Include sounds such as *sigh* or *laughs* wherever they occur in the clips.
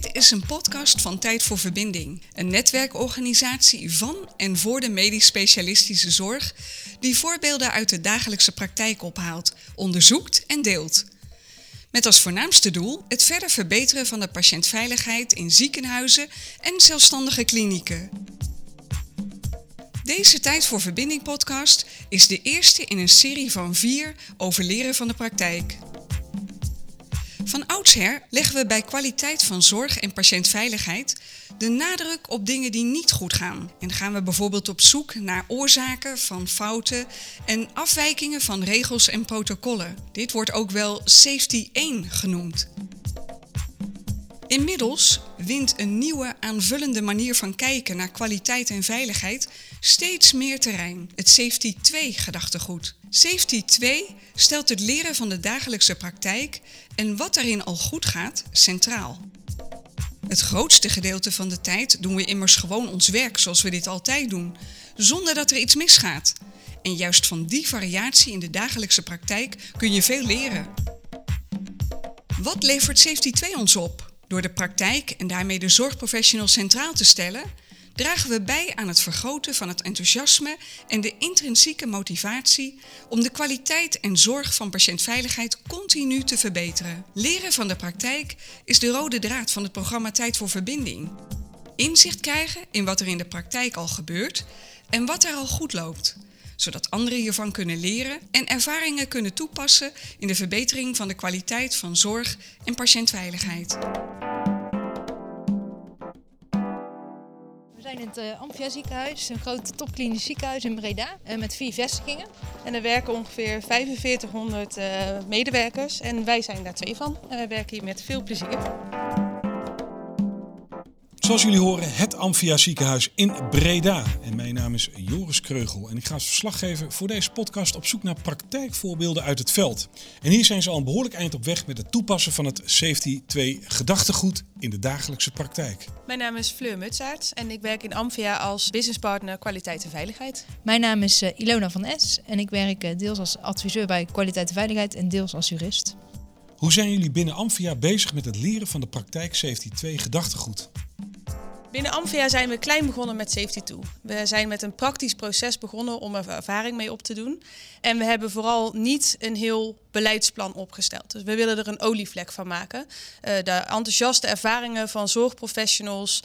Dit is een podcast van Tijd voor Verbinding, een netwerkorganisatie van en voor de medisch specialistische zorg die voorbeelden uit de dagelijkse praktijk ophaalt, onderzoekt en deelt. Met als voornaamste doel het verder verbeteren van de patiëntveiligheid in ziekenhuizen en zelfstandige klinieken. Deze Tijd voor Verbinding podcast is de eerste in een serie van vier over leren van de praktijk. Van oudsher leggen we bij kwaliteit van zorg en patiëntveiligheid de nadruk op dingen die niet goed gaan. En gaan we bijvoorbeeld op zoek naar oorzaken van fouten en afwijkingen van regels en protocollen. Dit wordt ook wel Safety 1 genoemd. Inmiddels wint een nieuwe aanvullende manier van kijken naar kwaliteit en veiligheid steeds meer terrein. Het Safety 2 gedachtegoed. Safety 2 stelt het leren van de dagelijkse praktijk en wat daarin al goed gaat centraal. Het grootste gedeelte van de tijd doen we immers gewoon ons werk zoals we dit altijd doen, zonder dat er iets misgaat. En juist van die variatie in de dagelijkse praktijk kun je veel leren. Wat levert Safety 2 ons op? Door de praktijk en daarmee de zorgprofessional centraal te stellen, dragen we bij aan het vergroten van het enthousiasme en de intrinsieke motivatie om de kwaliteit en zorg van patiëntveiligheid continu te verbeteren. Leren van de praktijk is de rode draad van het programma Tijd voor Verbinding. Inzicht krijgen in wat er in de praktijk al gebeurt en wat er al goed loopt zodat anderen hiervan kunnen leren en ervaringen kunnen toepassen in de verbetering van de kwaliteit van zorg en patiëntveiligheid. Zijn in het uh, Amphia ziekenhuis, een groot topklinisch ziekenhuis in Breda uh, met vier vestigingen. En er werken ongeveer 4500 uh, medewerkers en wij zijn daar twee van. En wij werken hier met veel plezier. Zoals jullie horen, het Amphia ziekenhuis in Breda. En mijn naam is Joris Kreugel en ik ga als verslag geven voor deze podcast op zoek naar praktijkvoorbeelden uit het veld. En hier zijn ze al een behoorlijk eind op weg met het toepassen van het Safety 2 gedachtegoed in de dagelijkse praktijk. Mijn naam is Fleur Mutsaerts en ik werk in Amphia als businesspartner kwaliteit en veiligheid. Mijn naam is uh, Ilona van Es en ik werk uh, deels als adviseur bij kwaliteit en veiligheid en deels als jurist. Hoe zijn jullie binnen Amphia bezig met het leren van de praktijk Safety 2 gedachtegoed? Binnen Amphia zijn we klein begonnen met Safety 2. We zijn met een praktisch proces begonnen om er ervaring mee op te doen. En we hebben vooral niet een heel beleidsplan opgesteld. Dus we willen er een olievlek van maken. Uh, de enthousiaste ervaringen van zorgprofessionals,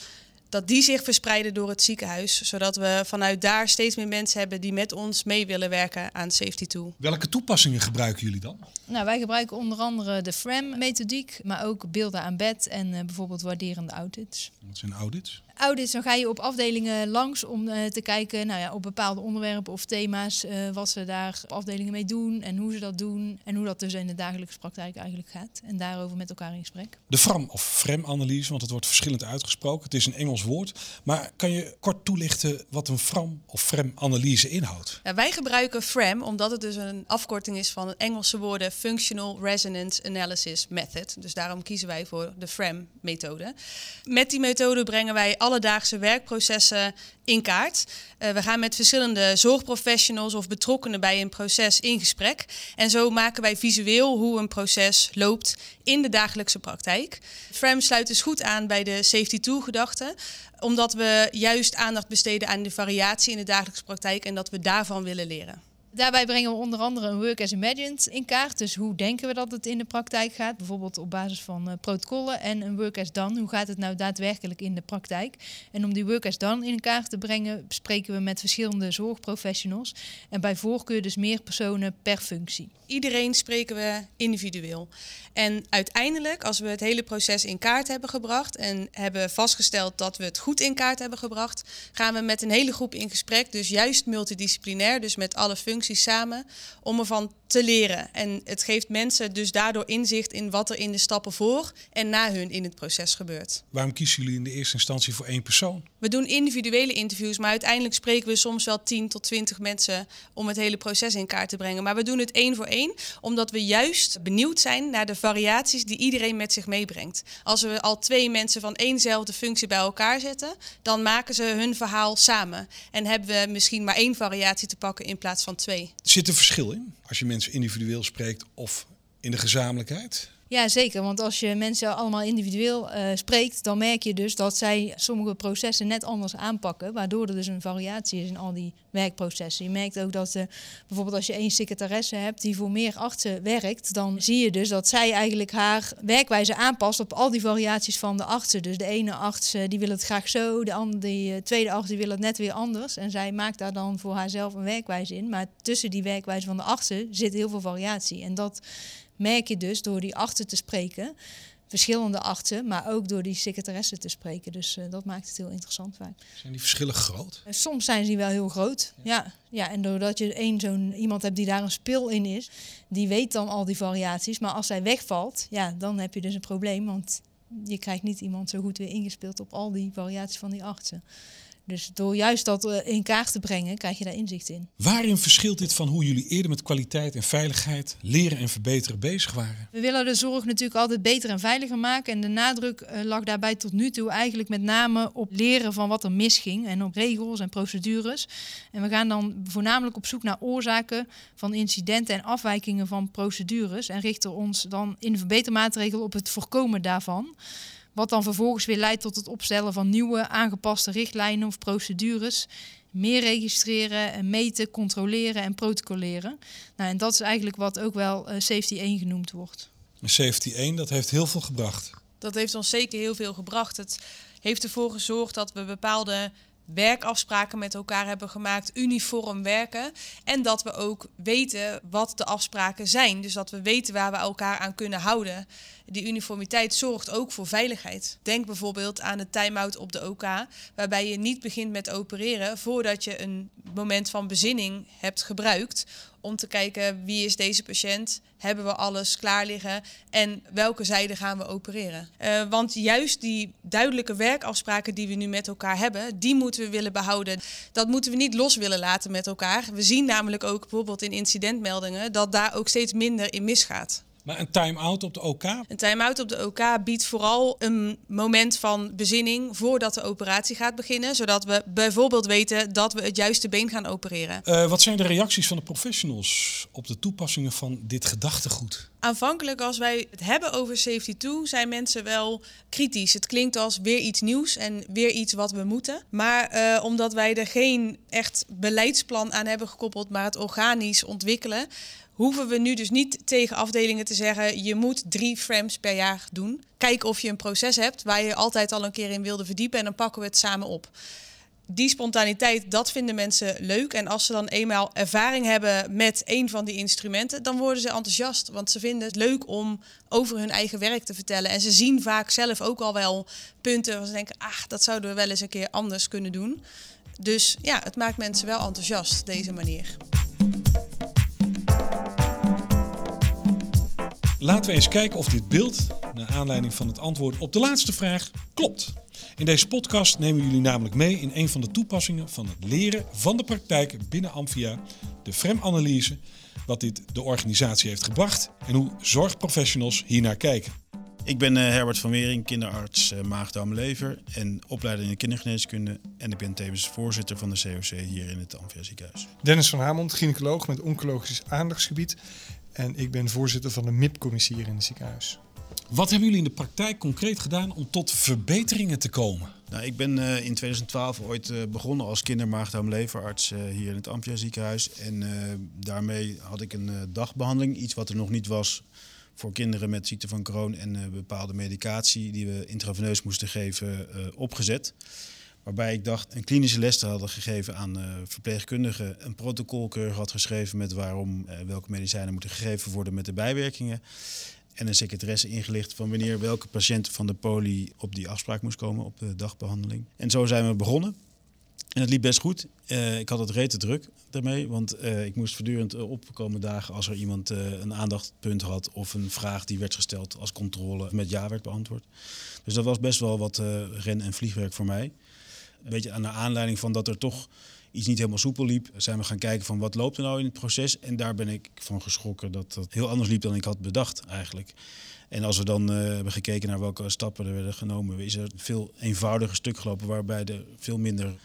dat die zich verspreiden door het ziekenhuis. Zodat we vanuit daar steeds meer mensen hebben die met ons mee willen werken aan Safety 2. Welke toepassingen gebruiken jullie dan? Nou, wij gebruiken onder andere de FRAM-methodiek, maar ook beelden aan bed en uh, bijvoorbeeld waarderende audits. Wat zijn audits? Audits, dan ga je op afdelingen langs om uh, te kijken nou ja, op bepaalde onderwerpen of thema's, uh, wat ze daar op afdelingen mee doen en hoe ze dat doen en hoe dat dus in de dagelijkse praktijk eigenlijk gaat. En daarover met elkaar in gesprek. De FRAM of FRAM-analyse, want het wordt verschillend uitgesproken. Het is een Engels woord. Maar kan je kort toelichten wat een FRAM of FRAM-analyse inhoudt? Ja, wij gebruiken FRAM omdat het dus een afkorting is van het Engelse woorden Functional Resonance Analysis Method. Dus daarom kiezen wij voor de FRAM-methode. Met die methode brengen wij alledaagse werkprocessen in kaart. Uh, we gaan met verschillende zorgprofessionals of betrokkenen bij een proces in gesprek. En zo maken wij visueel hoe een proces loopt in de dagelijkse praktijk. FRAM sluit dus goed aan bij de safety tool gedachte, omdat we juist aandacht besteden aan de variatie in de dagelijkse praktijk en dat we daarvan willen leren. Daarbij brengen we onder andere een work as imagined in kaart. Dus hoe denken we dat het in de praktijk gaat? Bijvoorbeeld op basis van uh, protocollen. En een work as done. Hoe gaat het nou daadwerkelijk in de praktijk? En om die work as done in kaart te brengen, spreken we met verschillende zorgprofessionals. En bij voorkeur dus meer personen per functie. Iedereen spreken we individueel. En uiteindelijk, als we het hele proces in kaart hebben gebracht en hebben vastgesteld dat we het goed in kaart hebben gebracht, gaan we met een hele groep in gesprek. Dus juist multidisciplinair, dus met alle functies samen om ervan te leren. En het geeft mensen dus daardoor inzicht in wat er in de stappen voor en na hun in het proces gebeurt. Waarom kiezen jullie in de eerste instantie voor één persoon? We doen individuele interviews, maar uiteindelijk spreken we soms wel 10 tot 20 mensen om het hele proces in kaart te brengen. Maar we doen het één voor één, omdat we juist benieuwd zijn naar de variaties die iedereen met zich meebrengt. Als we al twee mensen van éénzelfde functie bij elkaar zetten, dan maken ze hun verhaal samen. En hebben we misschien maar één variatie te pakken in plaats van twee. Zit er verschil in als je mensen individueel spreekt of in de gezamenlijkheid? Ja, zeker. Want als je mensen allemaal individueel uh, spreekt, dan merk je dus dat zij sommige processen net anders aanpakken. Waardoor er dus een variatie is in al die werkprocessen. Je merkt ook dat uh, bijvoorbeeld als je één secretaresse hebt die voor meer artsen werkt, dan zie je dus dat zij eigenlijk haar werkwijze aanpast op al die variaties van de artsen. Dus de ene arts uh, die wil het graag zo, de andere, tweede arts die wil het net weer anders. En zij maakt daar dan voor haarzelf een werkwijze in. Maar tussen die werkwijze van de artsen zit heel veel variatie. En dat merk je dus door die artsen te spreken. Verschillende artsen, maar ook door die secretaressen te spreken. Dus uh, dat maakt het heel interessant vaak. Zijn die verschillen groot? Uh, soms zijn ze wel heel groot, ja. ja. ja. en doordat je één zo'n iemand hebt die daar een spil in is, die weet dan al die variaties. Maar als zij wegvalt, ja, dan heb je dus een probleem. Want je krijgt niet iemand zo goed weer ingespeeld op al die variaties van die artsen. Dus door juist dat eh, in kaart te brengen, krijg je daar inzicht in. Waarin verschilt dit van hoe jullie eerder met kwaliteit en veiligheid, leren en verbeteren bezig waren? We willen de zorg natuurlijk altijd beter en veiliger maken. En de nadruk eh, lag daarbij tot nu toe eigenlijk met name op leren van wat er misging en op regels en procedures. En we gaan dan voornamelijk op zoek naar oorzaken van incidenten en afwijkingen van procedures. En richten ons dan in de verbetermaatregel op het voorkomen daarvan. Wat dan vervolgens weer leidt tot het opstellen van nieuwe aangepaste richtlijnen of procedures. Meer registreren, en meten, controleren en protocoleren. Nou, en dat is eigenlijk wat ook wel uh, Safety 1 genoemd wordt. Safety 1, dat heeft heel veel gebracht. Dat heeft ons zeker heel veel gebracht. Het heeft ervoor gezorgd dat we bepaalde werkafspraken met elkaar hebben gemaakt, uniform werken. En dat we ook weten wat de afspraken zijn. Dus dat we weten waar we elkaar aan kunnen houden. Die uniformiteit zorgt ook voor veiligheid. Denk bijvoorbeeld aan de time-out op de OK, waarbij je niet begint met opereren voordat je een moment van bezinning hebt gebruikt om te kijken wie is deze patiënt, hebben we alles klaar liggen en welke zijde gaan we opereren. Uh, want juist die duidelijke werkafspraken die we nu met elkaar hebben, die moeten we willen behouden. Dat moeten we niet los willen laten met elkaar. We zien namelijk ook bijvoorbeeld in incidentmeldingen dat daar ook steeds minder in misgaat. Maar een time-out op de OK? Een time-out op de OK biedt vooral een moment van bezinning voordat de operatie gaat beginnen. Zodat we bijvoorbeeld weten dat we het juiste been gaan opereren. Uh, wat zijn de reacties van de professionals op de toepassingen van dit gedachtegoed? Aanvankelijk, als wij het hebben over Safety 2, zijn mensen wel kritisch. Het klinkt als weer iets nieuws en weer iets wat we moeten. Maar uh, omdat wij er geen echt beleidsplan aan hebben gekoppeld, maar het organisch ontwikkelen, hoeven we nu dus niet tegen afdelingen te zeggen: je moet drie frames per jaar doen. Kijk of je een proces hebt waar je altijd al een keer in wilde verdiepen en dan pakken we het samen op. Die spontaniteit, dat vinden mensen leuk. En als ze dan eenmaal ervaring hebben met een van die instrumenten, dan worden ze enthousiast. Want ze vinden het leuk om over hun eigen werk te vertellen. En ze zien vaak zelf ook al wel punten waar ze denken: ach, dat zouden we wel eens een keer anders kunnen doen. Dus ja, het maakt mensen wel enthousiast, deze manier. Laten we eens kijken of dit beeld, naar aanleiding van het antwoord op de laatste vraag, klopt. In deze podcast nemen jullie namelijk mee in een van de toepassingen van het leren van de praktijk binnen Amphia, de FREM-analyse, wat dit de organisatie heeft gebracht en hoe zorgprofessionals hiernaar kijken. Ik ben uh, Herbert van Wering, kinderarts uh, maag-darm-lever en opleider in de kindergeneeskunde. En ik ben tevens voorzitter van de COC hier in het Amphia ziekenhuis. Dennis van Hamond, gynaecoloog met oncologisch aandachtsgebied en ik ben voorzitter van de MIP-commissie hier in het ziekenhuis. Wat hebben jullie in de praktijk concreet gedaan om tot verbeteringen te komen? Nou, ik ben uh, in 2012 ooit uh, begonnen als kindermaagdarmleverarts uh, hier in het Ampia ziekenhuis. En daarmee had ik een dagbehandeling, iets wat er nog niet was voor kinderen met ziekte van Crohn en bepaalde medicatie die we intraveneus moesten geven, opgezet. Waarbij ik dacht een klinische les te hadden gegeven aan uh, verpleegkundigen. Een protocolkeurig had geschreven met waarom uh, welke medicijnen moeten gegeven worden met de bijwerkingen. En een secretaresse ingelicht van wanneer welke patiënt van de poli op die afspraak moest komen op de dagbehandeling. En zo zijn we begonnen. En het liep best goed. Uh, ik had het rete druk daarmee, want ik moest voortdurend opkomen dagen als er iemand een aandachtpunt had of een vraag die werd gesteld als controle met ja werd beantwoord. Dus dat was best wel wat ren- en vliegwerk voor mij. Een beetje aan de aanleiding van dat er toch iets niet helemaal soepel liep, zijn we gaan kijken van wat loopt er nou in het proces. En daar ben ik van geschrokken dat dat heel anders liep dan ik had bedacht eigenlijk. En als we dan uh, hebben gekeken naar welke stappen er werden genomen, is er een veel eenvoudiger stuk gelopen waarbij er veel minder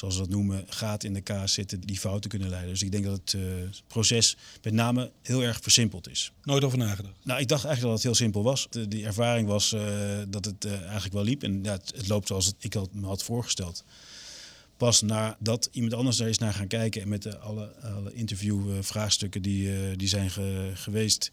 zoals we dat noemen, gaat in de kaas zitten die fouten kunnen leiden. Dus ik denk dat het uh, proces met name heel erg versimpeld is. Nooit over nagedacht? Nou, ik dacht eigenlijk dat het heel simpel was. De, die ervaring was uh, dat het uh, eigenlijk wel liep. En ja, het, het loopt zoals het, ik had, me had voorgesteld. Pas nadat iemand anders daar is naar gaan kijken en met de, alle, alle interviewvraagstukken die, die zijn ge, geweest,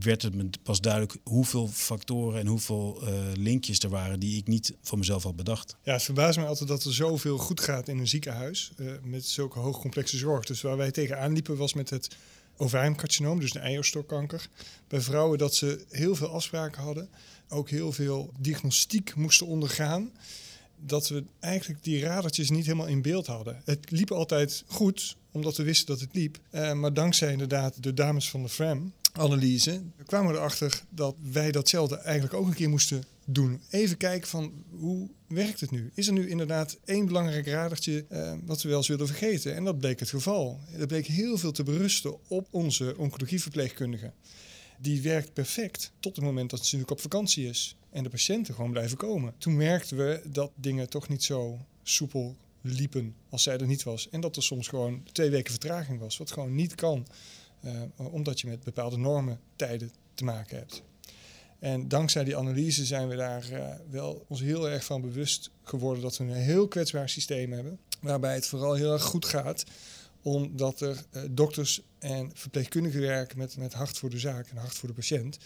werd het me pas duidelijk hoeveel factoren en hoeveel uh, linkjes er waren die ik niet van mezelf had bedacht. Ja, het verbaast mij altijd dat er zoveel goed gaat in een ziekenhuis uh, met zulke hoogcomplexe zorg. Dus waar wij tegenaan liepen was met het ovariumcarcinoom, dus de eierstokkanker. Bij vrouwen dat ze heel veel afspraken hadden, ook heel veel diagnostiek moesten ondergaan. Dat we eigenlijk die radertjes niet helemaal in beeld hadden. Het liep altijd goed, omdat we wisten dat het liep. Uh, maar dankzij inderdaad de dames van de FRAM, analyse kwamen we erachter dat wij datzelfde eigenlijk ook een keer moesten doen. Even kijken van hoe werkt het nu? Is er nu inderdaad één belangrijk radertje uh, wat we wel eens willen vergeten? En dat bleek het geval. Dat bleek heel veel te berusten op onze oncologieverpleegkundige. Die werkt perfect tot het moment dat ze natuurlijk op vakantie is. En de patiënten gewoon blijven komen. Toen merkten we dat dingen toch niet zo soepel liepen als zij er niet was. En dat er soms gewoon twee weken vertraging was, wat gewoon niet kan. Uh, omdat je met bepaalde normen tijden te maken hebt. En dankzij die analyse zijn we daar uh, wel ons heel erg van bewust geworden dat we een heel kwetsbaar systeem hebben. Waarbij het vooral heel erg goed gaat omdat er uh, dokters en verpleegkundigen werken met, met hart voor de zaak en hart voor de patiënt.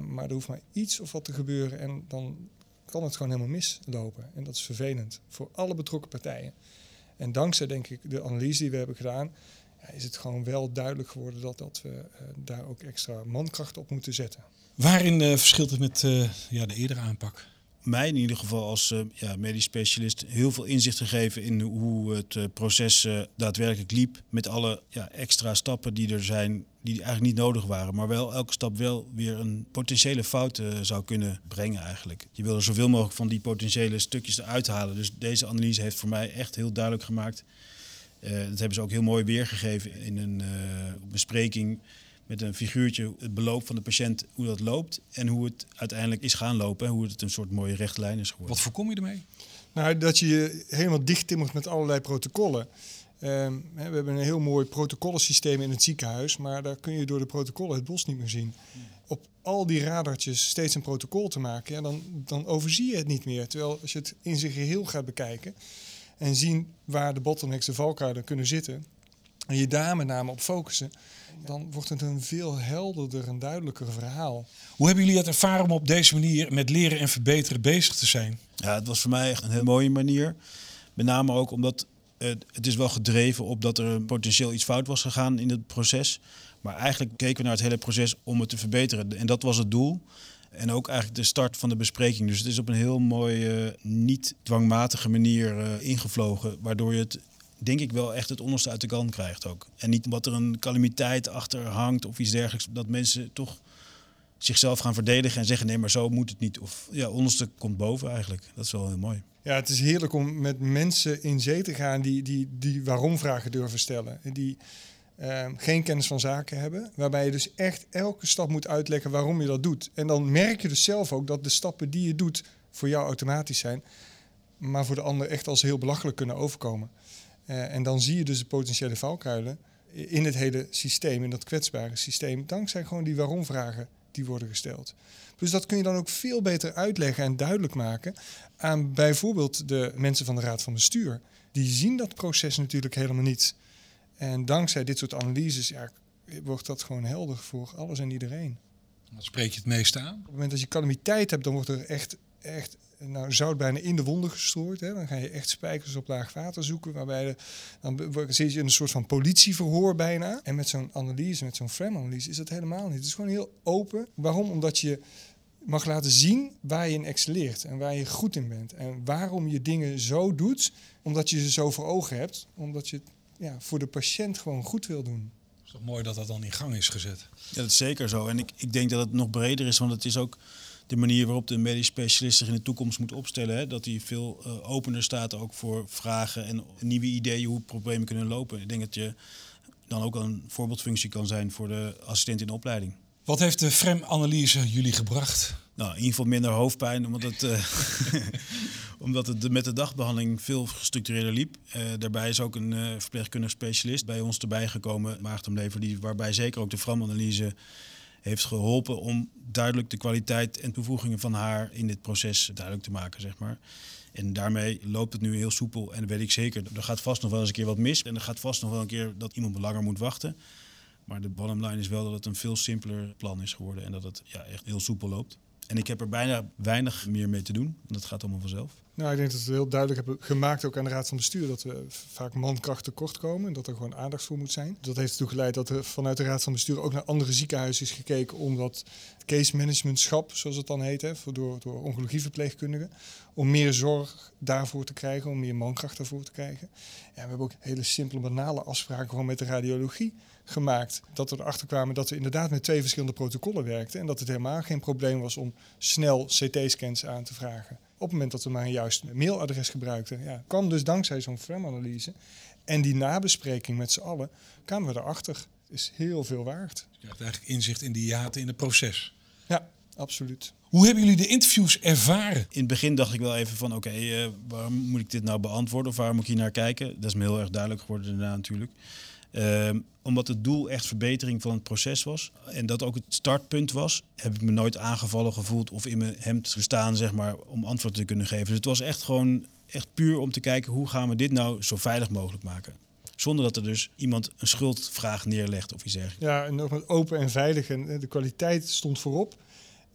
maar er hoeft maar iets of wat te gebeuren en dan kan het gewoon helemaal mislopen. En dat is vervelend voor alle betrokken partijen. En dankzij denk ik de analyse die we hebben gedaan, is het gewoon wel duidelijk geworden dat, dat we uh, daar ook extra mankracht op moeten zetten. Waarin uh, verschilt het met uh, ja, de eerdere aanpak? Mij in ieder geval als ja, medisch specialist heel veel inzicht gegeven in hoe het proces daadwerkelijk liep. Met alle ja, extra stappen die er zijn, die eigenlijk niet nodig waren. Maar wel elke stap wel weer een potentiële fout zou kunnen brengen eigenlijk. Je wil er zoveel mogelijk van die potentiële stukjes eruit halen. Dus deze analyse heeft voor mij echt heel duidelijk gemaakt dat hebben ze ook heel mooi weergegeven in een uh, bespreking met een figuurtje, het beloop van de patiënt, hoe dat loopt en hoe het uiteindelijk is gaan lopen en hoe het een soort mooie rechtlijn is geworden. Wat voorkom je ermee? Nou, dat je je helemaal dicht timmert met allerlei protocollen. Um, we hebben een heel mooi protocollensysteem in het ziekenhuis, maar daar kun je door de protocollen het bos niet meer zien. Op al die radartjes steeds een protocol te maken, ja, dan, dan overzie je het niet meer. Terwijl als je het in zijn geheel gaat bekijken, en zien waar de bottlenecks, de valkuilen kunnen zitten. En je daar met name op focussen. Dan wordt het een veel helderder en duidelijker verhaal. Hoe hebben jullie het ervaren om op deze manier met leren en verbeteren bezig te zijn? Ja, het was voor mij echt een hele mooie manier. Met name ook omdat het, het is wel gedreven op dat er potentieel iets fout was gegaan in het proces. Maar eigenlijk keken we naar het hele proces om het te verbeteren. En dat was het doel. En ook eigenlijk de start van de bespreking. Dus het is op een heel mooie, niet dwangmatige manier uh, ingevlogen. Waardoor je het, denk ik, wel echt het onderste uit de kan krijgt ook. En niet wat er een calamiteit achter hangt of iets dergelijks. Dat mensen toch zichzelf gaan verdedigen en zeggen: nee, maar zo moet het niet. Of ja, onderste komt boven eigenlijk. Dat is wel heel mooi. Ja, het is heerlijk om met mensen in zee te gaan die, die, die waarom-vragen durven stellen. Die uh, geen kennis van zaken hebben. Waarbij je dus echt elke stap moet uitleggen waarom je dat doet. En dan merk je dus zelf ook dat de stappen die je doet voor jou automatisch zijn. Maar voor de ander echt als heel belachelijk kunnen overkomen. Uh, en dan zie je dus de potentiële valkuilen in het hele systeem, in dat kwetsbare systeem. Dankzij gewoon die waarom-vragen die worden gesteld. Dus dat kun je dan ook veel beter uitleggen en duidelijk maken aan bijvoorbeeld de mensen van de Raad van Bestuur. Die zien dat proces natuurlijk helemaal niet. En dankzij dit soort analyses ja, wordt dat gewoon helder voor alles en iedereen. Wat spreek je het meest aan? Op het moment dat je calamiteit hebt, dan wordt er echt, echt nou, zout bijna in de wonden gestrooid. Hè. Dan ga je echt spijkers op laag water zoeken. Waarbij de, dan zit je in een soort van politieverhoor bijna. En met zo'n analyse, met zo'n frame-analyse, is dat helemaal niet. Het is gewoon heel open. Waarom? Omdat je mag laten zien waar je in excelleert en waar je goed in bent. En waarom je dingen zo doet, omdat je ze zo voor ogen hebt. Omdat je ja, voor de patiënt gewoon goed wil doen. Het is toch mooi dat dat dan in gang is gezet? Ja, dat is zeker zo. En ik, ik denk dat het nog breder is, want het is ook de manier waarop de medisch specialist zich in de toekomst moet opstellen. Hè? Dat hij veel uh, opener staat ook voor vragen en nieuwe ideeën hoe problemen kunnen lopen. Ik denk dat je dan ook een voorbeeldfunctie kan zijn voor de assistent in de opleiding. Wat heeft de FREM-analyse jullie gebracht? Nou, in ieder geval minder hoofdpijn, omdat het, uh, *laughs* Omdat het met de dagbehandeling veel gestructureerder liep. Eh, daarbij is ook een eh verpleegkundig specialist bij ons erbij gekomen, maagdomlever, die waarbij zeker ook de FRAM-analyse heeft geholpen om duidelijk de kwaliteit en toevoegingen van haar in dit proces duidelijk te maken, zeg maar. En daarmee loopt het nu heel soepel. En dat weet ik zeker, er gaat vast nog wel eens een keer wat mis. En er gaat vast nog wel een keer dat iemand langer moet wachten. Maar de bottom line is wel dat het een veel simpeler plan is geworden. En dat het ja, echt heel soepel loopt. En ik heb er bijna weinig meer mee te doen. Het gaat allemaal vanzelf. Nou, ik denk dat we heel duidelijk hebben gemaakt, ook aan de Raad van Bestuur, dat we vaak mankracht tekort komen en dat er gewoon aandacht voor moet zijn. Dat heeft ertoe geleid dat er vanuit de Raad van Bestuur ook naar andere ziekenhuizen is gekeken om dat case managementschap, zoals het dan heet, hè, door, oncologieverpleegkundigen, om meer zorg daarvoor te krijgen, om meer mankracht daarvoor te krijgen. Ja, we hebben ook hele simpele, banale afspraken gewoon met de radiologie gemaakt. Dat we erachter kwamen dat we inderdaad met twee verschillende protocollen werkten en dat het helemaal geen probleem was om snel CT-scans aan te vragen. Op het moment dat we maar een juist mailadres gebruikten, ja, kwam dus dankzij zo'n FRAM-analyse en die nabespreking met z'n allen, kwamen we erachter. Het is heel veel waard. Je krijgt eigenlijk inzicht in die hiaten in het proces. Ja, absoluut. Hoe hebben jullie de interviews ervaren? In het begin dacht ik wel even van oké, eh, waarom moet ik dit nou beantwoorden of waar moet ik hier naar kijken? Dat is me heel erg duidelijk geworden daarna natuurlijk. Ehm, omdat het doel echt verbetering van het proces was. En dat ook het startpunt was, heb ik me nooit aangevallen gevoeld of in mijn hemd gestaan, zeg maar, om antwoord te kunnen geven. Dus het was echt gewoon echt puur om te kijken hoe gaan we dit nou zo veilig mogelijk maken. Zonder dat er dus iemand een schuldvraag neerlegt of iets dergelijks. Ja, en ook met open en veilig. En eh, de kwaliteit stond voorop.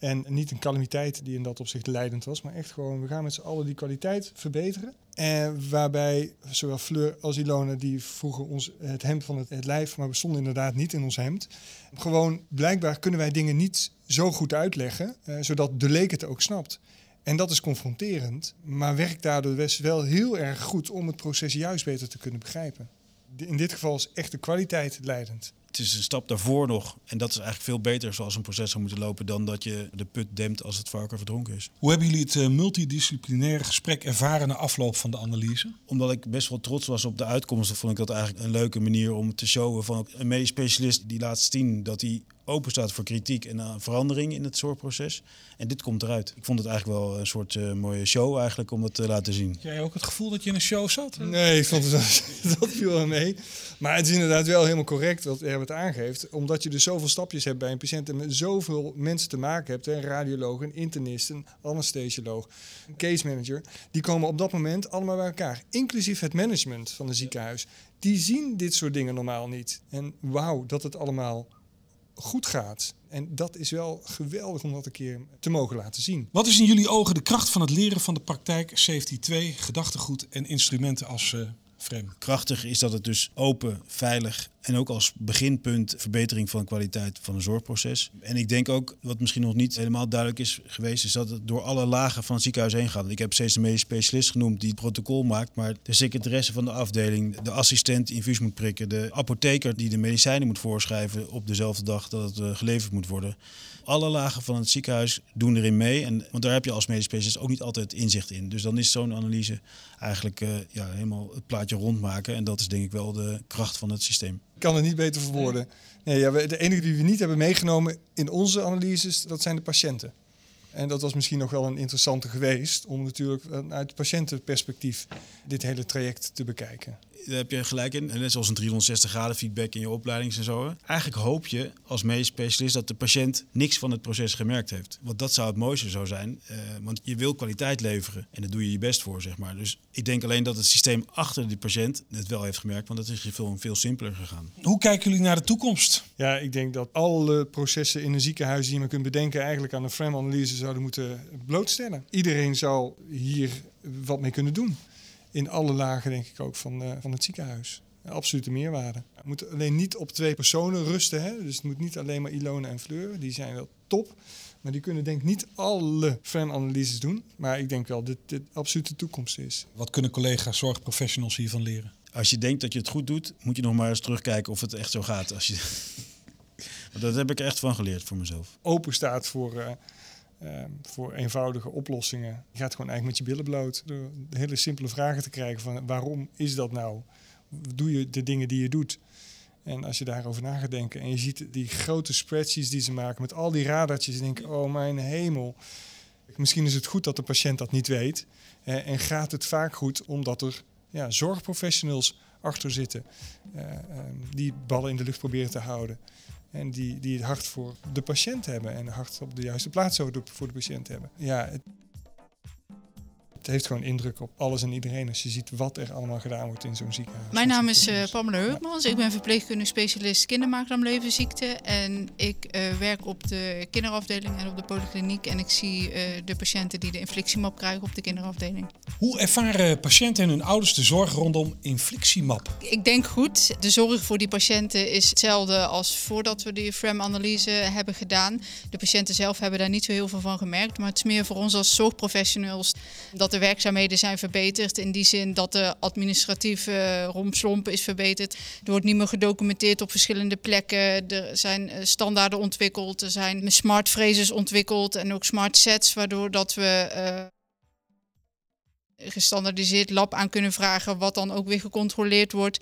En niet een calamiteit die in dat opzicht leidend was, maar echt gewoon, we gaan met z'n allen die kwaliteit verbeteren. En waarbij zowel Fleur als Ilona, die vroegen ons het hemd van het, lijf, maar we stonden inderdaad niet in ons hemd. Gewoon, blijkbaar kunnen wij dingen niet zo goed uitleggen, eh, zodat de leek het ook snapt. En dat is confronterend, maar werkt daardoor best wel heel erg goed om het proces juist beter te kunnen begrijpen. In dit geval is echt de kwaliteit leidend. Het is een stap daarvoor nog. En dat is eigenlijk veel beter zoals een proces zou moeten lopen dan dat je de put dempt als het varken verdronken is. Hoe hebben jullie het eh, multidisciplinaire gesprek ervaren na afloop van de analyse? Omdat ik best wel trots was op de uitkomsten, vond ik dat eigenlijk een leuke manier om te showen van een medisch specialist die laat zien dat hij open staat voor kritiek en uh, verandering in het zorgproces. En dit komt eruit. Ik vond het eigenlijk wel een soort uh, mooie show eigenlijk om het te laten zien. Jij ook het gevoel dat je in een show zat? Nee, ik vond het *laughs* dat viel wel mee. Maar het is inderdaad wel helemaal correct wat Herbert aangeeft. Omdat je dus zoveel stapjes hebt bij een patiënt en met zoveel mensen te maken hebt. Een radioloog, een internist, een anesthesioloog, een case manager. Die komen op dat moment allemaal bij elkaar. Inclusief het management van een ziekenhuis. Die zien dit soort dingen normaal niet. En wauw, dat het allemaal goed gaat. En dat is wel geweldig om dat een keer te mogen laten zien. Wat is in jullie ogen de kracht van het leren van de praktijk Safety 2, gedachtegoed en instrumenten als uh, frame? Krachtig is dat het dus open, veilig en ook als beginpunt verbetering van de kwaliteit van het zorgproces. En ik denk ook, wat misschien nog niet helemaal duidelijk is geweest, is dat het door alle lagen van het ziekenhuis heen gaat. Ik heb steeds een medisch specialist genoemd die het protocol maakt, maar de secretaresse van de afdeling, de assistent die infuus moet prikken, de apotheker die de medicijnen moet voorschrijven op dezelfde dag dat het uh, geleverd moet worden. Alle lagen van het ziekenhuis doen erin mee. En, want daar heb je als medisch specialist ook niet altijd inzicht in. Dus dan is zo'n analyse eigenlijk uh, ja, helemaal het plaatje rondmaken. En dat is denk ik wel de kracht van het systeem. Kan het niet beter verwoorden. Nee, ja, de enige die we niet hebben meegenomen in onze analyses, dat zijn de patiënten. En dat was misschien nog wel een interessante geweest om natuurlijk uit patiëntenperspectief dit hele traject te bekijken. Daar heb je gelijk in. Net zoals een 360 graden feedback in je opleiding en zo. Eigenlijk hoop je als medisch specialist dat de patiënt niks van het proces gemerkt heeft. Want dat zou het mooiste zo zijn. Uh, want je wil kwaliteit leveren en daar doe je je best voor, zeg maar. Dus ik denk alleen dat het systeem achter de patiënt het wel heeft gemerkt. Want dat is veel, veel simpeler gegaan. Hoe kijken jullie naar de toekomst? Ja, ik denk dat alle processen in een ziekenhuis die je maar kunt bedenken... eigenlijk aan een FRAM-analyse zouden moeten blootstellen. Iedereen zou hier wat mee kunnen doen in alle lagen, denk ik ook, van, uh, van het ziekenhuis. Absolute meerwaarde. Het moet alleen niet op twee personen rusten. Hè? Dus het moet niet alleen maar Ilona en Fleur. Die zijn wel top. Maar die kunnen denk ik niet alle FRAM-analyses doen. Maar ik denk wel dat dit absoluut de toekomst is. Wat kunnen collega's zorgprofessionals hiervan leren? Als je denkt dat je het goed doet, moet je nog maar eens terugkijken of het echt zo gaat. Als je... *laughs* dat heb ik echt van geleerd voor mezelf. Open staat voor... Uh, uh, voor eenvoudige oplossingen. Je gaat gewoon eigenlijk met je billen bloot. Door hele simpele vragen te krijgen van waarom is dat nou? Doe je de dingen die je doet? En als je daarover na gaat denken en je ziet die grote spreadsheets die ze maken met al die radartjes, en denk ik, oh mijn hemel. Misschien is het goed dat de patiënt dat niet weet. Eh, en gaat het vaak goed omdat er ja, zorgprofessionals achter zitten. Uh, die ballen in de lucht proberen te houden. En die, die het hart voor de patiënt hebben. En het hart op de juiste plaats voor de patiënt hebben. Ja, het, het heeft gewoon indruk op alles en iedereen als je ziet wat er allemaal gedaan wordt in zo'n ziekenhuis. Mijn naam is uh, Pamela Heupmans. Ik ben verpleegkundig specialist kindermaag-darmlevenziekte. En ik uh, werk op de kinderafdeling en op de polykliniek. En ik zie uh, de patiënten die de inflictiemap krijgen op de kinderafdeling. Hoe ervaren patiënten en hun ouders de zorg rondom inflictiemap? Ik denk goed. De zorg voor die patiënten is hetzelfde als voordat we die FRAM-analyse hebben gedaan. De patiënten zelf hebben daar niet zo heel veel van gemerkt. Maar het is meer voor ons als zorgprofessionals dat de werkzaamheden zijn verbeterd. In die zin dat de administratieve rompslomp is verbeterd. Er wordt niet meer gedocumenteerd op verschillende plekken. Er zijn standaarden ontwikkeld. Er zijn smart phrases ontwikkeld en ook smart sets. Waardoor dat we uh, gestandaardiseerd lab aan kunnen vragen. Wat dan ook weer gecontroleerd wordt.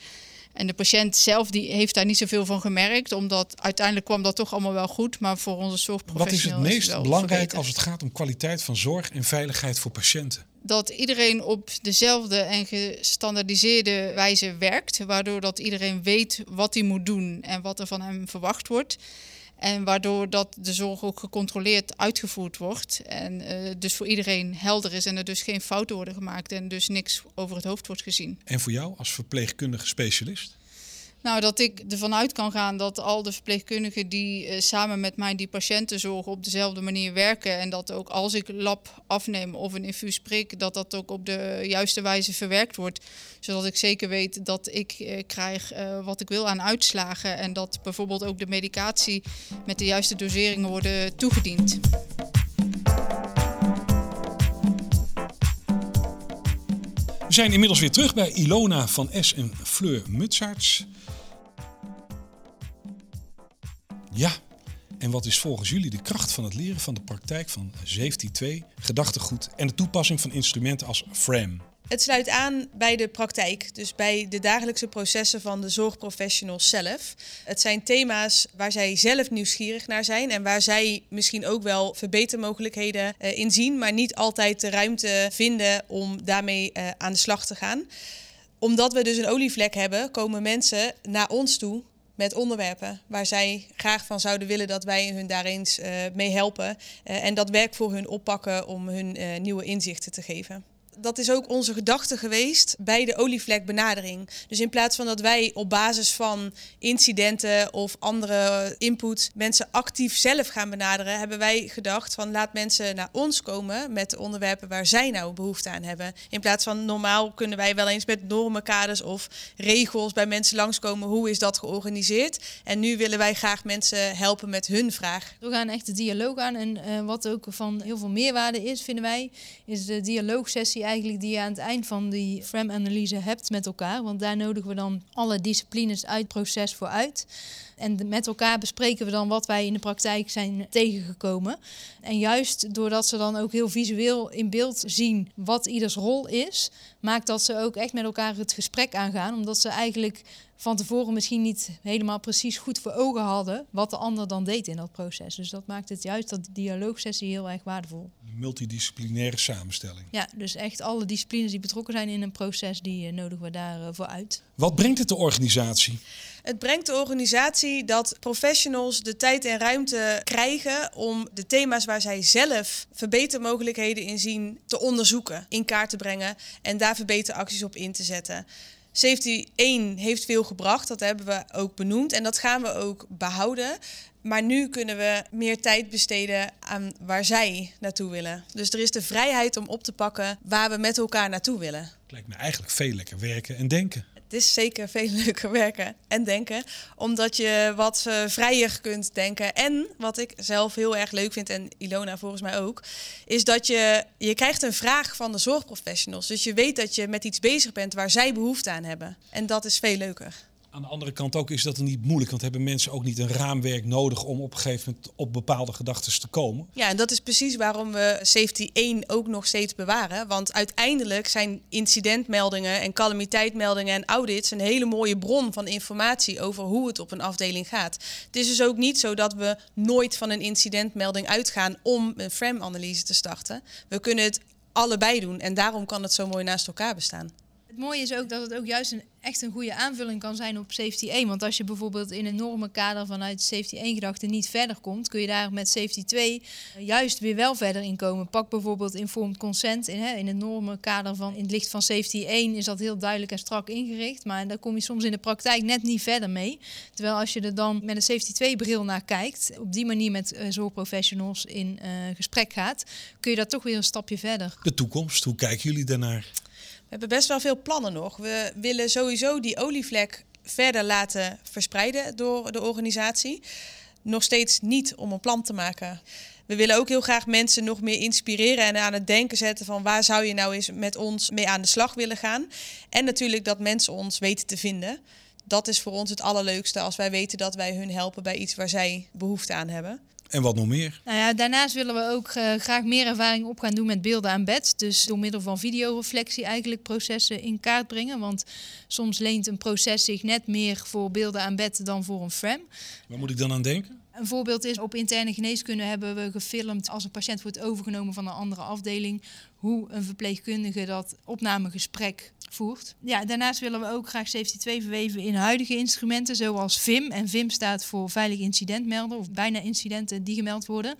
En de patiënt zelf die heeft daar niet zoveel van gemerkt, omdat uiteindelijk kwam dat toch allemaal wel goed. Maar voor onze zorgprofessionals. Wat is het meest belangrijk als het gaat om kwaliteit van zorg en veiligheid voor patiënten? Dat iedereen op dezelfde en gestandaardiseerde wijze werkt, waardoor dat iedereen weet wat hij moet doen en wat er van hem verwacht wordt. En waardoor dat de zorg ook gecontroleerd uitgevoerd wordt. En uh, dus voor iedereen helder is en er dus geen fouten worden gemaakt en dus niks over het hoofd wordt gezien. En voor jou als verpleegkundige specialist? Nou, dat ik ervan uit kan gaan dat al de verpleegkundigen die uh, samen met mij die patiënten zorgen op dezelfde manier werken. En dat ook als ik lab afneem of een infuus prik, dat dat ook op de juiste wijze verwerkt wordt. Zodat ik zeker weet dat ik uh, krijg uh, wat ik wil aan uitslagen. En dat bijvoorbeeld ook de medicatie met de juiste doseringen worden toegediend. We zijn inmiddels weer terug bij Ilona van S en Fleur Mutsaerts. Ja, en wat is volgens jullie de kracht van het leren van de praktijk van Safety 2, gedachtegoed en de toepassing van instrumenten als FRAM? Het sluit aan bij de praktijk, dus bij de dagelijkse processen van de zorgprofessionals zelf. Het zijn thema's waar zij zelf nieuwsgierig naar zijn en waar zij misschien ook wel verbetermogelijkheden uh, in zien, maar niet altijd de ruimte vinden om daarmee uh, aan de slag te gaan. Omdat we dus een olievlek hebben, komen mensen naar ons toe met onderwerpen waar zij graag van zouden willen dat wij hun daar eens uh, mee helpen. Uh, en dat werk voor hun oppakken om hun uh, nieuwe inzichten te geven dat is ook onze gedachte geweest bij de olievlekbenadering. Dus in plaats van dat wij op basis van incidenten of andere input mensen actief zelf gaan benaderen, hebben wij gedacht van laat mensen naar ons komen met de onderwerpen waar zij nou behoefte aan hebben. In plaats van normaal kunnen wij wel eens met normenkaders of regels bij mensen langskomen. Hoe is dat georganiseerd? En nu willen wij graag mensen helpen met hun vraag. We gaan echt de dialoog aan. En uh, wat ook van heel veel meerwaarde is, vinden wij, is de dialoogsessie eigenlijk die je aan het eind van die FRAM-analyse hebt met elkaar. Want daar nodigen we dan alle disciplines uit het proces voor uit. En met elkaar bespreken we dan wat wij in de praktijk zijn tegengekomen. En juist doordat ze dan ook heel visueel in beeld zien wat ieders rol is, maakt dat ze ook echt met elkaar het gesprek aangaan. Omdat ze eigenlijk van tevoren misschien niet helemaal precies goed voor ogen hadden wat de ander dan deed in dat proces. Dus dat maakt het juist dat dialoogsessie heel erg waardevol. Multidisciplinaire samenstelling. Ja, dus echt alle disciplines die betrokken zijn in een proces, die uh, nodigen we daarvoor uh, uit. Wat brengt het de organisatie? Het brengt de organisatie dat professionals de tijd en ruimte krijgen om de thema's waar zij zelf verbetermogelijkheden in zien te onderzoeken, in kaart te brengen en daar verbeteracties op in te zetten. Safety 1 heeft veel gebracht, dat hebben we ook benoemd en dat gaan we ook behouden. Maar nu kunnen we meer tijd besteden aan waar zij naartoe willen. Dus er is de vrijheid om op te pakken waar we met elkaar naartoe willen. Het lijkt me eigenlijk veel lekker werken en denken. Het is zeker veel *laughs* leuker werken en denken, omdat je wat uh, vrijer kunt denken. En wat ik zelf heel erg leuk vind, en Ilona volgens mij ook, is dat je, je krijgt een vraag van de zorgprofessionals. Dus je weet dat je met iets bezig bent waar zij behoefte aan hebben. En dat is veel leuker. Aan de andere kant ook is dat niet moeilijk, want hebben mensen ook niet een raamwerk nodig om op een gegeven moment op bepaalde gedachten te komen? Ja, en dat is precies waarom we Safety 1 ook nog steeds bewaren. Want uiteindelijk zijn incidentmeldingen en calamiteitmeldingen en audits een hele mooie bron van informatie over hoe het op een afdeling gaat. Het is dus ook niet zo dat we nooit van een incidentmelding uitgaan om een FRAM-analyse te starten. We kunnen het allebei doen en daarom kan het zo mooi naast elkaar bestaan. Het mooie is ook dat het ook juist een, echt een goede aanvulling kan zijn op Safety 1. Want als je bijvoorbeeld in een normenkader vanuit Safety 1 gedachte niet verder komt, kun je daar met Safety 2 juist weer wel verder in komen. Pak bijvoorbeeld informed consent. In, hè, in het normenkader van in het licht van Safety 1 is dat heel duidelijk en strak ingericht. Maar daar kom je soms in de praktijk net niet verder mee. Terwijl als je er dan met een Safety 2 bril naar kijkt, op die manier met uh, zorgprofessionals in uh, gesprek gaat, kun je daar toch weer een stapje verder. De toekomst, hoe kijken jullie daarnaar? We hebben best wel veel plannen nog. We willen sowieso die olievlek verder laten verspreiden door de organisatie. Nog steeds niet om een plan te maken. We willen ook heel graag mensen nog meer inspireren en aan het denken zetten van waar zou je nou eens met ons mee aan de slag willen gaan. En natuurlijk dat mensen ons weten te vinden. Dat is voor ons het allerleukste als wij weten dat wij hun helpen bij iets waar zij behoefte aan hebben. En wat nog meer? Nou ja, daarnaast willen we ook uh, graag meer ervaring op gaan doen met beelden aan bed. Dus door middel van videoreflectie eigenlijk processen in kaart brengen. Want soms leent een proces zich net meer voor beelden aan bed dan voor een frame. Waar moet ik dan aan denken? Een voorbeeld is op interne geneeskunde hebben we gefilmd als een patiënt wordt overgenomen van een andere afdeling. Hoe een verpleegkundige dat opnamegesprek voert. Ja, daarnaast willen we ook graag Safety 2 verweven in huidige instrumenten, zoals VIM. En VIM staat voor Veilig Incident Melden, of bijna incidenten die gemeld worden.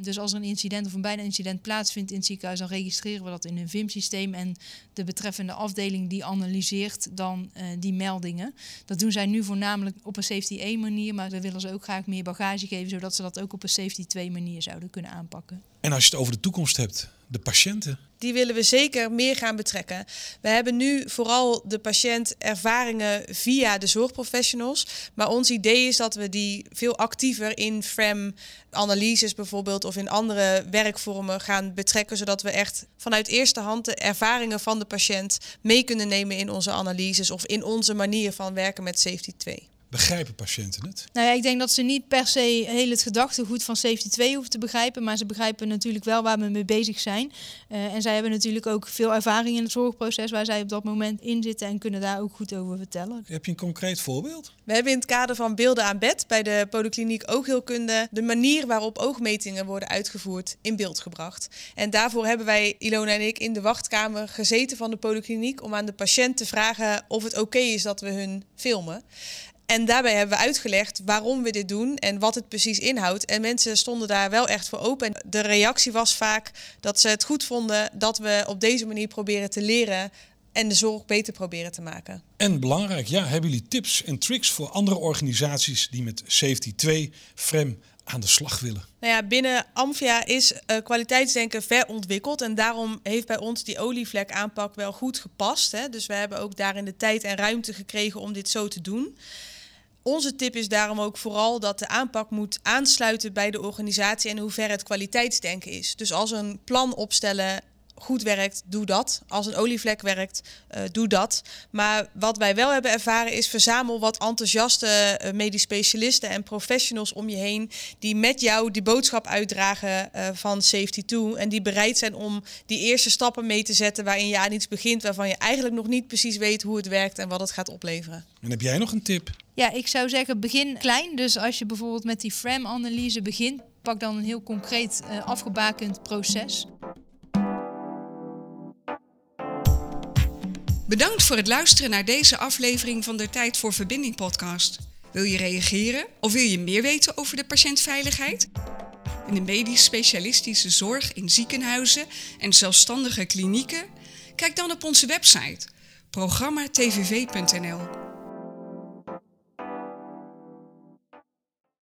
Dus als er een incident of een bijna incident plaatsvindt in het ziekenhuis, dan registreren we dat in een VIM-systeem. En de betreffende afdeling die analyseert dan uh, die meldingen. Dat doen zij nu voornamelijk op een Safety 1 manier, maar we willen ze ook graag meer bagage geven, zodat ze dat ook op een Safety 2 manier zouden kunnen aanpakken. En als je het over de toekomst hebt, de patiënten. Die willen we zeker meer gaan betrekken. We hebben nu vooral de patiënt ervaringen via de zorgprofessionals. Maar ons idee is dat we die veel actiever in FRAM analyses bijvoorbeeld of in andere werkvormen gaan betrekken. Zodat we echt vanuit eerste hand de ervaringen van de patiënt mee kunnen nemen in onze analyses of in onze manier van werken met Safety 2. Begrijpen patiënten het? Nou ja, ik denk dat ze niet per se heel het gedachtegoed van Safety 2 hoeven te begrijpen. Maar ze begrijpen natuurlijk wel waar we mee bezig zijn. Uh, en zij hebben natuurlijk ook veel ervaring in het zorgproces waar zij op dat moment in zitten. En kunnen daar ook goed over vertellen. Heb je een concreet voorbeeld? We hebben in het kader van beelden aan bed bij de polykliniek oogheelkunde de manier waarop oogmetingen worden uitgevoerd in beeld gebracht. En daarvoor hebben wij, Ilona en ik, in de wachtkamer gezeten van de polykliniek om aan de patiënt te vragen of het oké is dat we hun filmen. En daarbij hebben we uitgelegd waarom we dit doen en wat het precies inhoudt. En mensen stonden daar wel echt voor open. En de reactie was vaak dat ze het goed vonden dat we op deze manier proberen te leren en de zorg beter proberen te maken. En belangrijk, ja, hebben jullie tips en tricks voor andere organisaties die met Safety 2, FREM aan de slag willen? Nou ja, binnen Amphia is uh, kwaliteitsdenken ver ontwikkeld. En daarom heeft bij ons die olievlek aanpak wel goed gepast. Hè? Dus we hebben ook daarin de tijd en ruimte gekregen om dit zo te doen. Onze tip is daarom ook vooral dat de aanpak moet aansluiten bij de organisatie en hoe ver het kwaliteitsdenken is. Dus als een plan opstellen goed werkt, doe dat. Als een olievlek werkt, uh, doe dat. Maar wat wij wel hebben ervaren is verzamel wat enthousiaste uh, medisch specialisten en professionals om je heen die met jou die boodschap uitdragen uh, van Safety 2 en die bereid zijn om die eerste stappen mee te zetten waarin je aan iets begint waarvan je eigenlijk nog niet precies weet hoe het werkt en wat het gaat opleveren. En heb jij nog een tip? Ja, ik zou zeggen begin klein. Dus als je bijvoorbeeld met die FRAM-analyse begint, pak dan een heel concreet afgebakend proces. Bedankt voor het luisteren naar deze aflevering van de Tijd voor Verbinding podcast. Wil je reageren of wil je meer weten over de patiëntveiligheid? In de medisch specialistische zorg in ziekenhuizen en zelfstandige klinieken? Kijk dan op onze website programmatvv.nl.